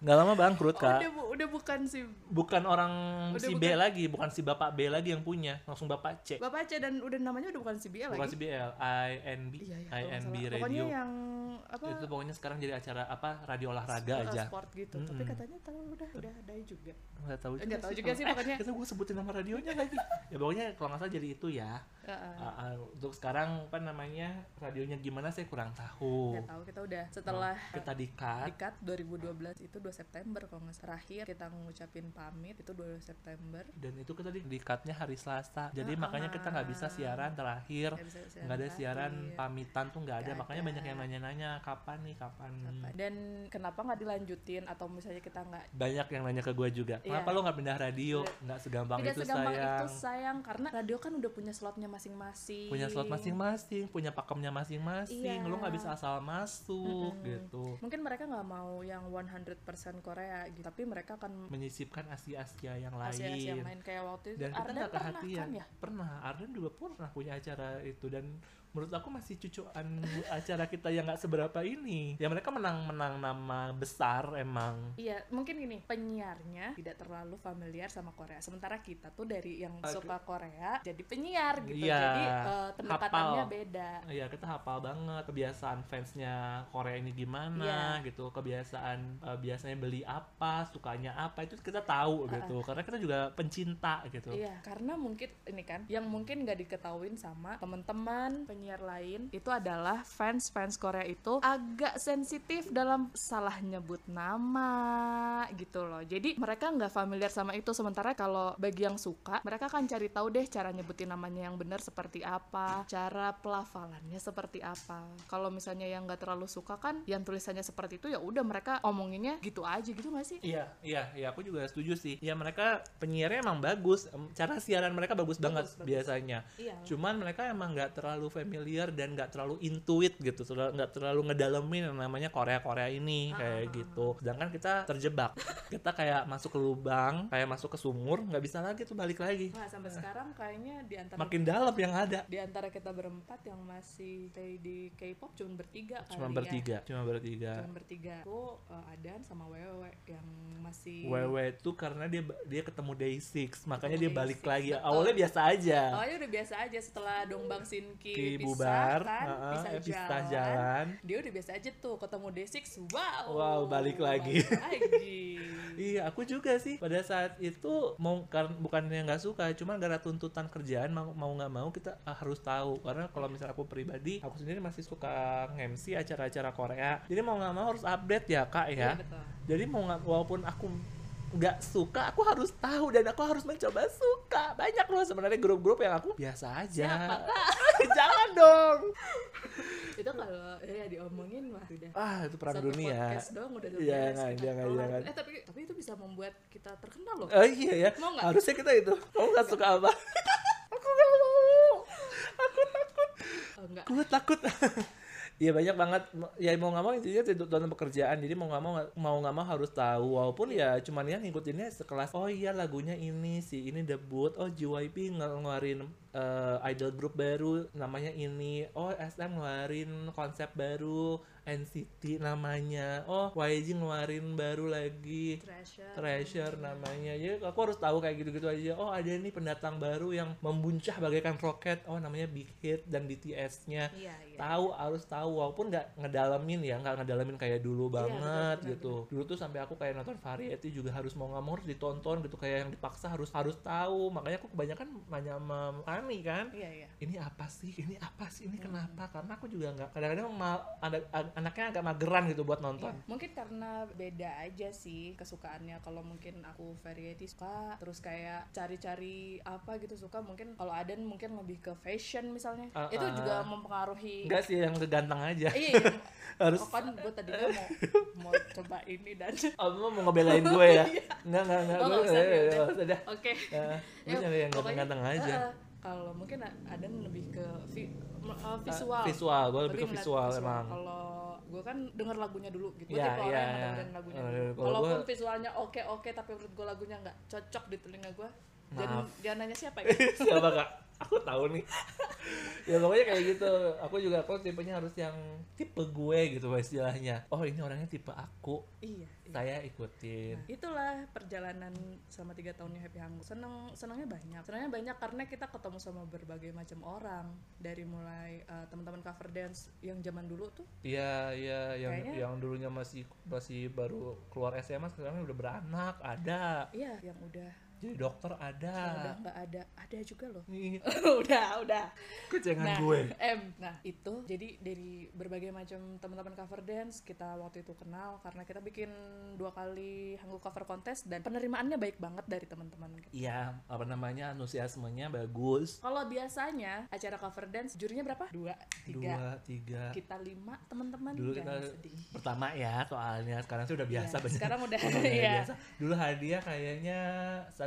nggak lama bangkrut Oh, kak udah, bu- udah bukan si bukan orang Udah si B bukan- lagi bukan si bapak B lagi yang punya langsung bapak C Bapak C dan udah namanya udah bukan si bukan lagi. si BL INB Iya, iya, kalau nggak INB salah. radio Pokoknya yang apa itu pokoknya sekarang jadi acara apa radio olahraga aja sport gitu. Tapi katanya tahu udah udah ada juga. nggak tahu Eh, nggak tahu juga sih, Eh, pokoknya. kita gue sebutin nama radionya lagi ya pokoknya kalau nggak salah jadi itu ya. Ah, ah, untuk sekarang apa namanya radionya gimana saya kurang tahu nggak tahu kita udah setelah kita di cut di cut 2012 itu 2 September kalau nggak salah. Terakhir kita ngucapin pamit itu 2 September. Dan itu kita di, di cutnya hari Selasa. Jadi Ah, makanya kita nggak bisa siaran terakhir. Nggak ada siaran terakhir. pamitan tuh nggak ada. Nggak makanya ada. banyak yang nanya-nanya kapan nih? Kapan? Apa. dan kenapa nggak dilanjutin? Atau misalnya kita nggak banyak yang nanya ke gue juga Iya. kenapa lo nggak pindah radio? Nggak segampang tidak itu segampang sayang itu sayang. karena radio kan udah punya slotnya masing-masing. Punya slot masing-masing punya pakemnya masing-masing. Iya. lo nggak bisa asal masuk gitu. Mungkin mereka nggak mau yang 100% Korea gitu. Tapi mereka akan menyisipkan Asia-Asia yang lain Asia yang lain. kayak waktu itu dan kita Ardan nggak pernah kan ya? Pernah. Arden juga pernah punya acara itu. Dan menurut aku masih cucuan acara kita yang nggak seberapa ini ya mereka menang-menang nama besar emang Iya, mungkin gini, penyiarnya tidak terlalu familiar sama Korea. Sementara kita tuh dari yang Aku- suka Korea jadi penyiar gitu. Iya, jadi eh, pendekatannya beda. Iya kita hafal banget kebiasaan fansnya Korea ini gimana Iya. gitu kebiasaan eh, biasanya beli apa sukanya apa itu kita tahu gitu karena kita juga pencinta gitu Iya, karena mungkin ini kan yang mungkin nggak diketahuin sama teman-teman penyiar lain itu adalah fans-fans Korea itu agak sensitif dalam salah nyebut nama gitu loh. Jadi mereka nggak familiar sama itu. Sementara kalau bagi yang suka, mereka akan cari tahu deh cara nyebutin namanya yang benar seperti apa, cara pelafalannya seperti apa. Kalau misalnya yang nggak terlalu suka kan, yang tulisannya seperti itu ya udah mereka omonginnya gitu aja gitu nggak sih? Iya, iya, iya, aku juga setuju sih. Ya mereka penyiarnya emang bagus, cara siaran mereka bagus, banget bagus. biasanya. Iya. Cuman mereka emang nggak terlalu familiar dan nggak terlalu intuit gitu, nggak terlalu ngedalemin yang namanya Korea Korea ini kayak gitu. Sedangkan kita terjebak, kita kayak masuk ke lubang, kayak masuk ke sumur, nggak bisa lagi tuh balik lagi. Nah, sampai sekarang kayaknya di antara Makin dalam yang ada. di antara kita berempat yang masih stay di K-pop cuma bertiga kali Cuma ya. bertiga, cuma bertiga. Cuma bertiga. Aku uh, Adan sama Wewe yang masih Wewe itu karena dia dia ketemu Day6, makanya Ketemu dia balik Day6, lagi. betul. Awalnya biasa aja. Awalnya udah biasa aja setelah Dongbang Sinki bubar, kan, pisah, eh, jalan. jalan. Dia udah biasa aja tuh ketemu D6, wow. Wow, balik lagi. balik lagi. Iya, aku juga sih. Pada saat itu mau kan bukannya nggak suka, cuma gara tuntutan kerjaan mau mau nggak mau kita ah, harus tahu. Karena kalau misalnya aku pribadi, aku sendiri masih suka nge-MC acara-acara Korea. Jadi mau nggak mau harus update ya kak ya. Iya, betul. Jadi mau nggak walaupun aku nggak suka, aku harus tahu dan aku harus mencoba suka. Banyak loh sebenarnya grup-grup yang aku biasa aja. Siapa, Jangan dong. Itu kalau ya diomongin mah udah. Ah, itu perang Satu dunia. podcast doang udah Iya, beres, jangan, jangan, kelar. jangan. Eh tapi tapi itu bisa membuat kita terkenal loh. Oh iya ya. Mau nggak? Harusnya kita itu. Kamu nggak suka apa? aku nggak mau. Aku takut. Oh, enggak. Aku takut. Iya banyak banget. Ya mau nggak mau intinya dalam pekerjaan. Jadi mau nggak mau mau nggak mau harus tahu. Walaupun ya cuman ya ngikutinnya sekelas. Oh iya lagunya ini sih. Ini debut. Oh JYP ngel- ngeluarin eh, idol group baru namanya ini. Oh SM ngeluarin konsep baru. NCT namanya. Oh YG ngeluarin baru lagi. Treasure. Treasure namanya. Ya aku harus tahu kayak gitu-gitu aja. Oh ada nih pendatang baru yang membuncah bagaikan roket. Oh namanya Big Hit dan BTS-nya Iya, iya. tahu harus tahu. Walaupun nggak ngedalamin ya nggak ngedalamin kayak dulu Iya, banget benar, gitu. dulu tuh sampai aku kayak nonton variety juga harus mau nggak mau harus ditonton gitu. Kayak yang dipaksa harus harus tahu. Makanya aku kebanyakan nanya sama Ani kan. Iya, iya. ini apa sih? Ini apa sih? Ini kenapa? karena aku juga nggak kadang-kadang mal, ada anaknya agak mageran gitu buat nonton Iya, Mungkin karena beda aja sih kesukaannya. Kalau mungkin aku variety suka, terus kayak cari-cari apa gitu suka. Mungkin kalau Aden mungkin lebih ke fashion misalnya. Ah, itu ah. juga mempengaruhi. enggak sih yang keganteng aja Iya, iya. harus Oh, kan gue tadinya mau mau coba ini dan Oh, lu mau ngebelain gue ya? Enggak, enggak, enggak. Oh, Gue nggak usah, eh, ya usah dah. oke. Ya, gue Ya, nyari yang ganteng-ganteng aja. eh, kalau mungkin Aden lebih ke vi- uh, visual. Ah, visual, gue lebih ke ngeliat visual emang. Kalau gue kan denger lagunya dulu gitu. Gue tipe orang iya, yang dengerin lagunya dulu. Walaupun gua- visualnya oke-oke tapi menurut gue lagunya nggak cocok di telinga gue. Jangan, jangan nanya siapa ya. Siapa kak? Aku tahu nih. ya pokoknya kayak gitu. Aku juga aku tipenya harus yang tipe gue gitu istilahnya. Oh ini orangnya tipe aku. iya. iya. Saya ikutin. Nah, itulah perjalanan selama tiga tahunnya Happy Hangul. Seneng, senangnya banyak. Senangnya banyak karena kita ketemu sama berbagai macam orang. Dari mulai uh, teman-teman cover dance yang zaman dulu tuh Iya, iya yang Kayaknya- yang dulunya masih masih baru keluar SMA sekarang udah beranak, ada. Iya, yang udah Jadi dokter udah ada. nggak ada, ada juga loh. Nih, udah, udah. kecengan Nah, gue. M. Nah, itu jadi dari berbagai macam teman-teman cover dance kita waktu itu kenal karena kita bikin dua kali Hangul cover contest dan penerimaannya baik banget dari teman-teman. Iya, apa namanya antusiasmenya bagus. Kalau biasanya acara cover dance jurinya berapa? Dua, tiga. Dua, tiga. Kita lima teman-teman. Dulu kita sedih. pertama ya soalnya sekarang sih udah biasa Iya, banyak. sekarang udah, Udah iya. biasa. Dulu hadiah kayaknya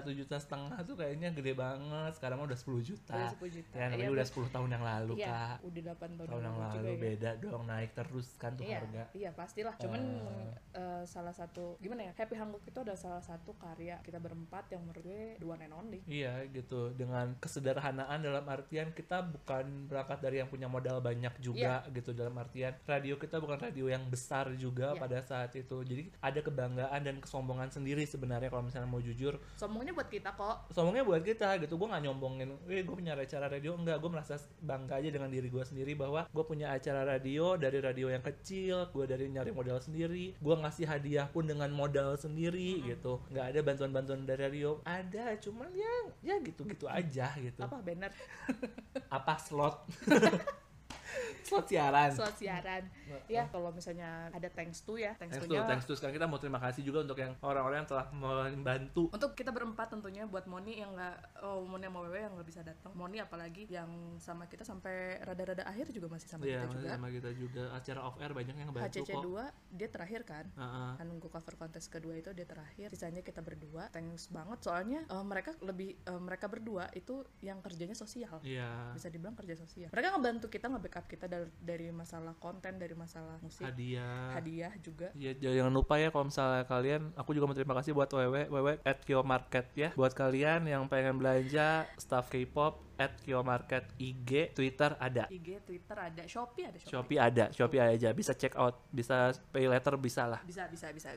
satu juta setengah tuh kayaknya gede banget sekarang mah udah 10 juta Udah 10 juta. ya namanya Iya, udah Bu. 10 tahun yang lalu Iya, kak udah 8 tahun, tahun yang juga lalu ya. beda dong naik terus kan tuh iya, harga Iya pastilah. Cuman Eh. eh, salah satu gimana ya Happy Hangguk itu ada salah satu karya kita berempat yang menurut gue the one and only. Iya gitu dengan kesederhanaan dalam artian kita bukan berangkat dari yang punya modal banyak juga gitu dalam artian radio kita bukan radio yang besar juga Iya. pada saat itu jadi ada kebanggaan dan kesombongan sendiri sebenarnya kalau misalnya mau jujur Sombongnya buat kita kok. sombongnya buat kita gitu gue nggak nyombongin. Eh gue punya acara radio enggak gue merasa bangga aja dengan diri gue sendiri bahwa gue punya acara radio dari radio yang kecil gue dari nyari modal sendiri gue ngasih hadiah pun dengan modal sendiri gitu. Nggak ada bantuan-bantuan dari radio. Ada cuman ya ya gitu-gitu aja gitu. Apa banner? Apa slot slot siaran slot siaran. Ya kalau misalnya ada thanks to ya, thanks, Thanks to to, thanks to. Sekarang kita mau terima kasih juga untuk yang orang-orang yang telah membantu Untuk kita berempat tentunya buat Moni yang nggak, oh Moni sama Wewe yang nggak bisa datang. Moni apalagi yang sama kita sampai rada-rada akhir juga masih sama Iya, kita juga. sama kita juga acara off air banyak yang bantu HCC kok 2 dia terakhir kan? Heeh. kan nunggu cover kontes kedua itu dia terakhir sisanya kita berdua thanks banget soalnya eh, mereka lebih eh, mereka berdua itu yang kerjanya sosial Iya. bisa dibilang kerja sosial mereka ngebantu kita nge-backup kita dari, dari masalah konten dari masalah musik Hadiah. hadiah juga Ya, jangan lupa ya kalau misalnya kalian, aku juga mau terima kasih buat Wewe, Wewe at Kio Market ya. Buat kalian yang pengen belanja stuff K-pop at Kio Market IG, Twitter ada. IG Twitter ada Shopee ada Shopee, Shopee ada, Shopee aja. Bisa check out, bisa pay letter, bisa lah. bisa bisa bisa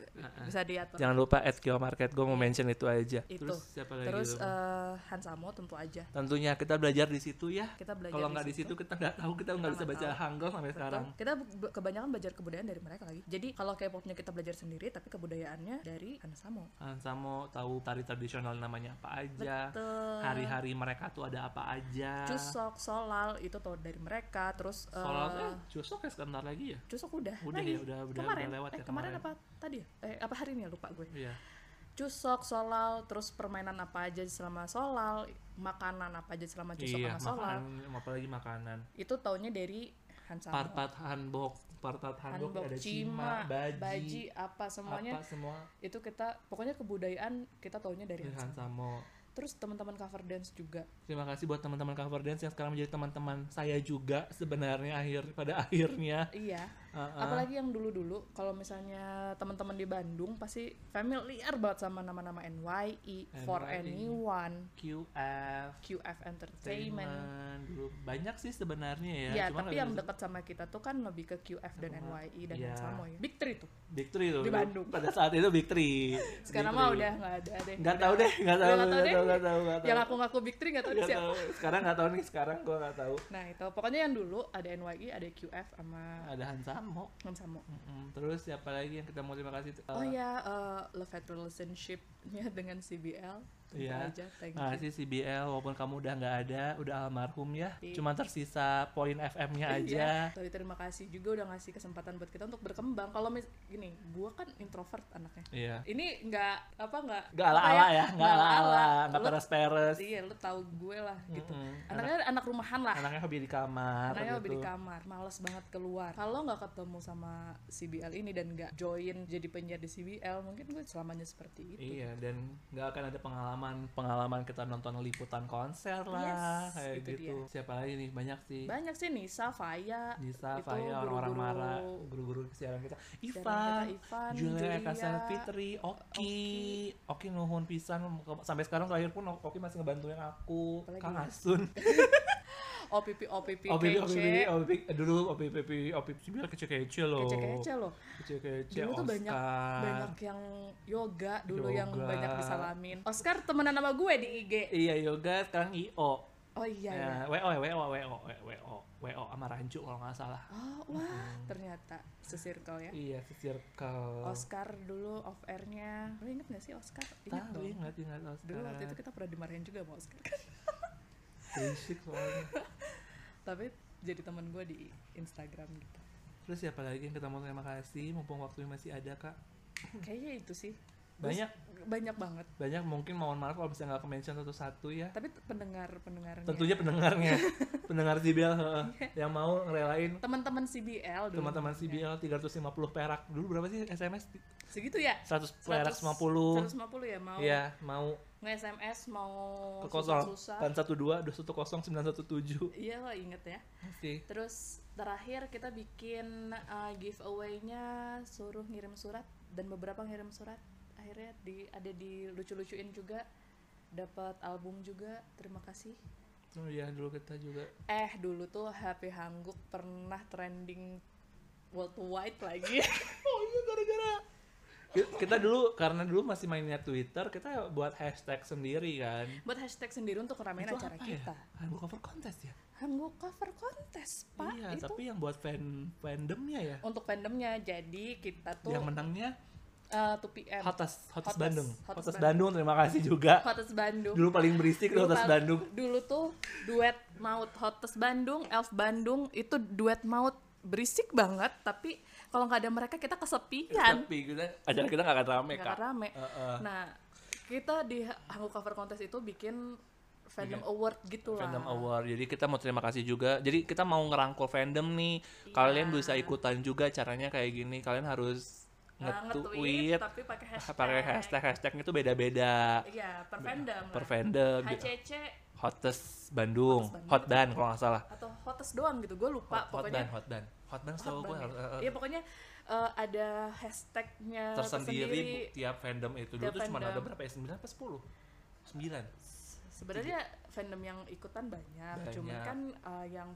bisa diatur Jangan lupa at Kio Market, gue mau mention itu aja. Itu. Terus siapa lagi? terus tuh? eh, Hansamo tentu aja Tentunya kita belajar di situ ya. kita belajar Kalau nggak di situ kita nggak tahu, kita nggak bisa baca tahu. Hangul sampai Betul. sekarang. Kita kebanyakan belajar kebudayaan dari mereka lagi. Jadi kalau K-popnya kita belajar sendiri, tapi kebudayaannya dari Hansamo. Hansamo tahu tari tradisional namanya apa aja. Betul. Hari-hari mereka tuh ada apa aja. Cusok, solal itu tahu dari mereka. Terus eh, Soal eh cusok ya sebentar lagi ya. Cusok udah. Udah lagi. ya, udah- udah- kemarin. udah lewat eh, ya kemarin kemarin. apa tadi ya? Eh apa hari ini ya lupa gue. Iya. Cusok, solal, terus permainan apa aja selama solal, makanan apa aja selama cusok Iya, sama solal. makanan, apalagi makanan. Itu taunya dari Hansamo. Partat hanbok, partat hanbok, Hanbok, ada cima, cima, baji, baji, apa semuanya apa semua itu kita pokoknya kebudayaan kita taunya dari Hansamo. Terus teman-teman cover dance juga. Terima kasih buat teman-teman cover dance yang sekarang menjadi teman-teman saya juga sebenarnya akhir pada akhirnya. Iya. Uh-uh. Apalagi yang dulu-dulu kalau misalnya teman-teman di Bandung pasti familiar banget sama nama-nama NYE, For NYE. Anyone, QF, QF Entertainment. Dulu banyak sih sebenarnya ya. Iya, Cuman tapi yang dekat sama kita tuh kan lebih ke QF dan Sama- NYE dan sama ya. Big Three tuh. Big Three tuh Di. Bandung. Pada saat itu Big Three. Sekarang Big mah udah nggak ada deh. nggak tahu deh, nggak tahu, nggak tahu nggak tahu. Yang aku ngaku Big Three nggak tahu Nggak siapa. tahu. Sekarang nggak tahu nih, sekarang gua nggak tahu. Nah itu pokoknya yang dulu ada NYE, ada QF sama Ada Hansamo. sama. Mm-mm. Terus siapa lagi yang kita mau terima kasih? Oh Eh, ya, eh, love hate relationship-nya dengan CBL. Iya. you. Makasih CBL walaupun kamu udah nggak ada, udah almarhum ya. Iya. Cuma tersisa poin FM-nya aja. Iya. Tapi terima kasih juga udah ngasih kesempatan buat kita untuk berkembang. Kalau mis gini, gua kan introvert anaknya. Iya. Ini nggak apa nggak Nggak apa ala-ala ya, nggak ala-ala. ala-ala, nggak Lu- peres-peres. Iya, lu tahu gue lah gitu. Mm-mm. Anaknya anak rumahan lah. Anaknya hobi di kamar Anaknya gitu. lebih di kamar, males banget keluar. Kalau nggak ketemu sama CBL ini dan nggak join jadi penyiar di CBL, mungkin gue selamanya seperti itu. Iya, dan nggak akan ada pengalaman pengalaman kita nonton liputan konser lah, Yes, kayak itu gitu. Siapa lagi nih? Banyak sih. Banyak sih Nisa, Faya, Nisa, itu Faya, orang-orang marah, guru-guru siaran kita. Ivan, Ivan, Julia Eka Fitri, Oki, Oki nuhun pisan sampai sekarang terakhir pun Oki masih ngebantuin aku, Apalagi Kang? Asun. OPP, OPP, OPP, OPP, OPP, dulu OPP, OPP, biar kece-kece loh. kece-kece loh. Kece-kece, Dulu tuh banyak Oscar. banyak yang yoga dulu yang Yoga. banyak disalamin. Oscar temenan sama gue di IG. Iya, yoga sekarang IO. Oh iya ya. Ya, WO, ya, WO, WO, WO, WO sama Rancu kalau nggak salah. Oh wah ternyata sesirkel ya. Iya, circle. Oscar dulu off airnya. Lo inget gak sih Oscar? Ingat Tahu, dong. ingat, ingat Oscar. Dulu waktu itu kita pernah dimarahin juga sama Oscar kan. Berisik soalnya. Tapi jadi teman gue di Instagram gitu. Terus siapa lagi yang kita mau terima kasih mumpung waktunya masih ada kak. Kayaknya itu sih. banyak. Banyak banget. Banyak mungkin mohon maaf kalau misalnya nggak ke mention satu-satu ya. Tapi pendengar pendengarnya. Tentunya pendengarnya. Pendengar CBL heeh, yang mau ngerelain. Teman-teman CBL dulu teman-teman CBL 350 perak. Dulu berapa sih SMS segitu ya? 100 perak 100 50 150 ya mau. Iya, mau nge-SMS mau ke kosong. Kan 12 210 917 iya lo inget ya. Oke. terus terakhir kita bikin uh, giveaway-nya suruh ngirim surat dan beberapa ngirim surat. Akhirnya di ada di lucu-lucuin juga dapat album juga terima kasih. Oh iya, dulu kita juga. Eh dulu tuh HP Hangguk pernah trending worldwide lagi. Oh iya gara-gara kita dulu karena dulu masih mainnya Twitter, kita buat hashtag sendiri kan. buat hashtag sendiri untuk ramein acara apa kita Ya? Cover contest ya? Hangguk cover kontes pak iya, itu tapi yang buat fan fandomnya ya. untuk fandomnya jadi kita tuh Yang menangnya uh, 2PM Hottest, Hottest Hottest, Bandung. Hottest Hottest Bandung, terima kasih juga. Hottest Bandung Dulu paling berisik Hottest pal- Bandung. dulu tuh duet maut Hottest Bandung Elf Bandung itu duet maut berisik banget tapi kalau nggak ada mereka kita kesepian Tapi kita acara kita gak akan rame nggak kak. akan rame Heeh. nah kita di Hangu Cover Contest itu bikin fandom award gitu lah Fandom Award. Jadi kita mau terima kasih juga. Jadi kita mau ngerangkul fandom nih. Iya. Kalian bisa ikutan juga caranya kayak gini. Kalian harus Nah, nge-tweet tapi pakai hashtag pakai hashtag hashtagnya tuh beda-beda iya per fandom per lah. fandom HCC hottest Bandung Hottest Bandung. hot dan kalau nggak salah. Atau hottest doang gitu gue lupa hot, hot pokoknya. Dan hot dan. Hot dan setahu Hot gue Band harus ya? eh, eh, Iya pokoknya eh, ada hashtagnya tersendiri bu- tiap fandom itu. Dulu tuh cuma ada berapa ya? Sembilan apa sepuluh? Sembilan. Sebenarnya fandom yang ikutan banyak, cuman Banyak. kan eh, yang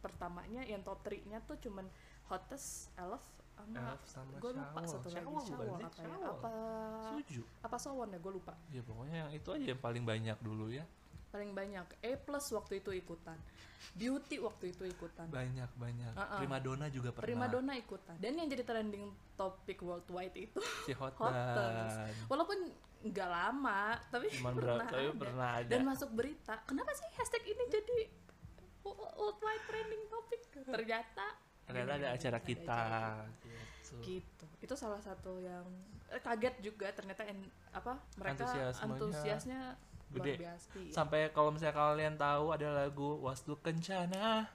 pertamanya yang top 3-nya tuh cuman hottest, elf, sama. Sama gue lupa satu lagi sih? apa ya? Shower. apa tujuh apa sowon ya gue lupa. Ya pokoknya yang itu aja yang paling banyak dulu ya. Paling banyak. A plus waktu itu ikutan. Beauty waktu itu ikutan. Banyak banyak. Uh-uh. primadona juga pernah. Primadona ikutan. Dan yang jadi trending topik worldwide itu si hot dan walaupun nggak lama tapi Cuman pernah, tapi ada. pernah ada. Dan masuk berita kenapa sih hashtag ini jadi wo- worldwide trending topik ternyata ternyata ada acara kita gitu. gitu itu salah satu yang eh, kaget juga ternyata en- apa mereka antusiasnya luar gede. biasa iya. sampai kalau misalnya kalian tahu ada lagu Wastu Kencana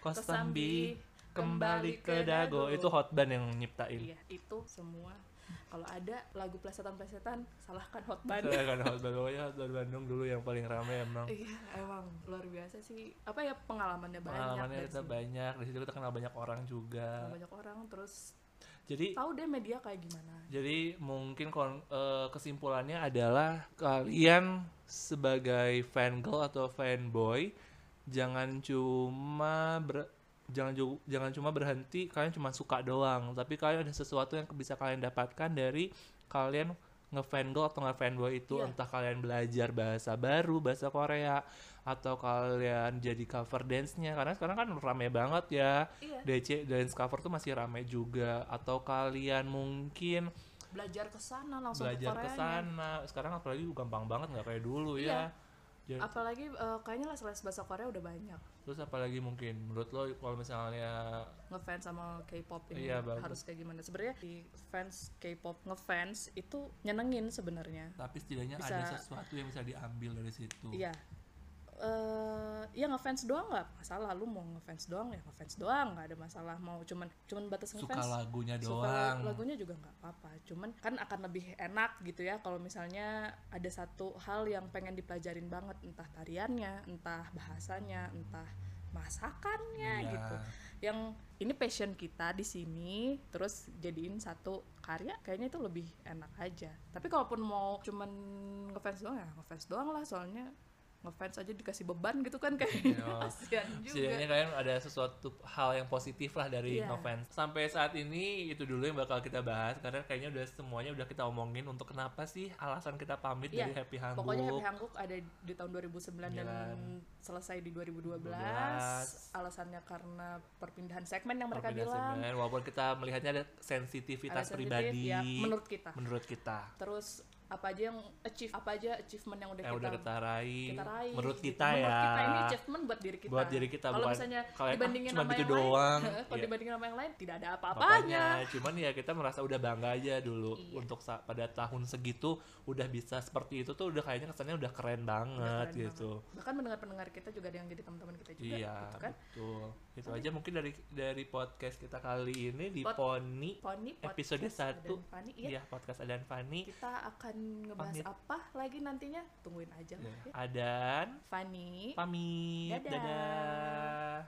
Kosambi kembali ke dago itu hot band yang nyiptain iya itu semua kalau ada lagu plesetan-plesetan salahkan hot band. Saya kan hot band. Pokoknya hot band Bandung dulu yang paling rame emang. Iya emang luar biasa sih. Apa ya pengalamannya banyak pengalamannya kita situ. banyak. Di situ kita kenal banyak orang juga. Banyak orang terus jadi tahu deh media kayak gimana. jadi mungkin kon- eh, kesimpulannya adalah kalian sebagai fan girl atau fanboy jangan cuma ber- jangan jangan cuma berhenti kalian cuma suka doang. Tapi kalian ada sesuatu yang bisa kalian dapatkan dari kalian ngefan girl atau ngefanboy itu. Iya. entah kalian belajar bahasa baru bahasa Korea atau kalian jadi cover dance-nya. Karena sekarang kan rame banget ya. Iya. DC dance cover tuh masih rame juga. Atau kalian mungkin belajar ke sana langsung belajar ke sana. Sekarang apalagi gampang banget nggak kayak dulu Iya. ya Jadi- apalagi eh, kayaknya les-les bahasa Korea udah banyak terus apalagi mungkin? Menurut lo kalau misalnya ngefans sama K-pop ini Iya, bagus. harus kayak gimana? Sebenarnya di fans K-pop ngefans itu nyenengin sebenarnya. Tapi setidaknya Bisa- ada sesuatu yang bisa diambil dari situ. Iya eh ya ngefans doang nggak masalah. Lu mau ngefans doang ya ngefans doang. Nggak ada masalah mau cuman cuman batas suka ngefans lagunya suka doang. lagunya juga nggak apa-apa. Cuman kan akan lebih enak gitu ya kalau misalnya ada satu hal yang pengen dipelajarin banget. Entah tariannya entah bahasanya entah masakannya Iya. gitu. Yang ini passion kita di sini terus jadiin satu karya kayaknya itu lebih enak aja. Tapi kalaupun mau cuman ngefans doang ya ngefans doang lah. Soalnya ngefans aja dikasih beban gitu kan kayaknya Iya. kasihan juga setidaknya kalian ada sesuatu hal yang positif lah dari Iya. ngefans sampai saat ini itu dulu yang bakal kita bahas karena kayaknya udah semuanya udah kita omongin untuk kenapa sih alasan kita pamit Iya, dari Happy Hangguk Pokoknya Happy Hangguk ada di tahun 2009 dan Dan selesai di 2012. 2012. Alasannya karena perpindahan segmen yang mereka Perpindahan bilang. segmen, walaupun kita melihatnya ada sensitivitas Ada pribadi ya, menurut kita. menurut kita Terus apa aja yang achieve apa aja achievement yang udah yang kita udah kita raih, kita raih menurut gitu. kita Menurut ya kita ini achievement buat diri kita buat diri kita kalau misalnya ah, dibandingin sama gitu yang lain doang kalau Iya. dibandingin sama yang lain tidak ada Apanya, apa-apanya cuman ya kita merasa udah bangga aja dulu Iya. untuk pada tahun segitu udah bisa seperti itu tuh udah kayaknya kesannya udah keren banget keren gitu. bahkan pendengar-pendengar kita juga ada yang jadi teman-teman kita juga Iya, gitu kan betul. Itu aja mungkin dari dari podcast kita kali ini di Pod- Poni Pony episode satu. Fanny, iya. Iya, podcast Adan Fani. kita akan ngebahas Pamit. apa lagi nantinya tungguin aja lah Ya. ya. Adan Fanny pamit. Dadah. Dadah.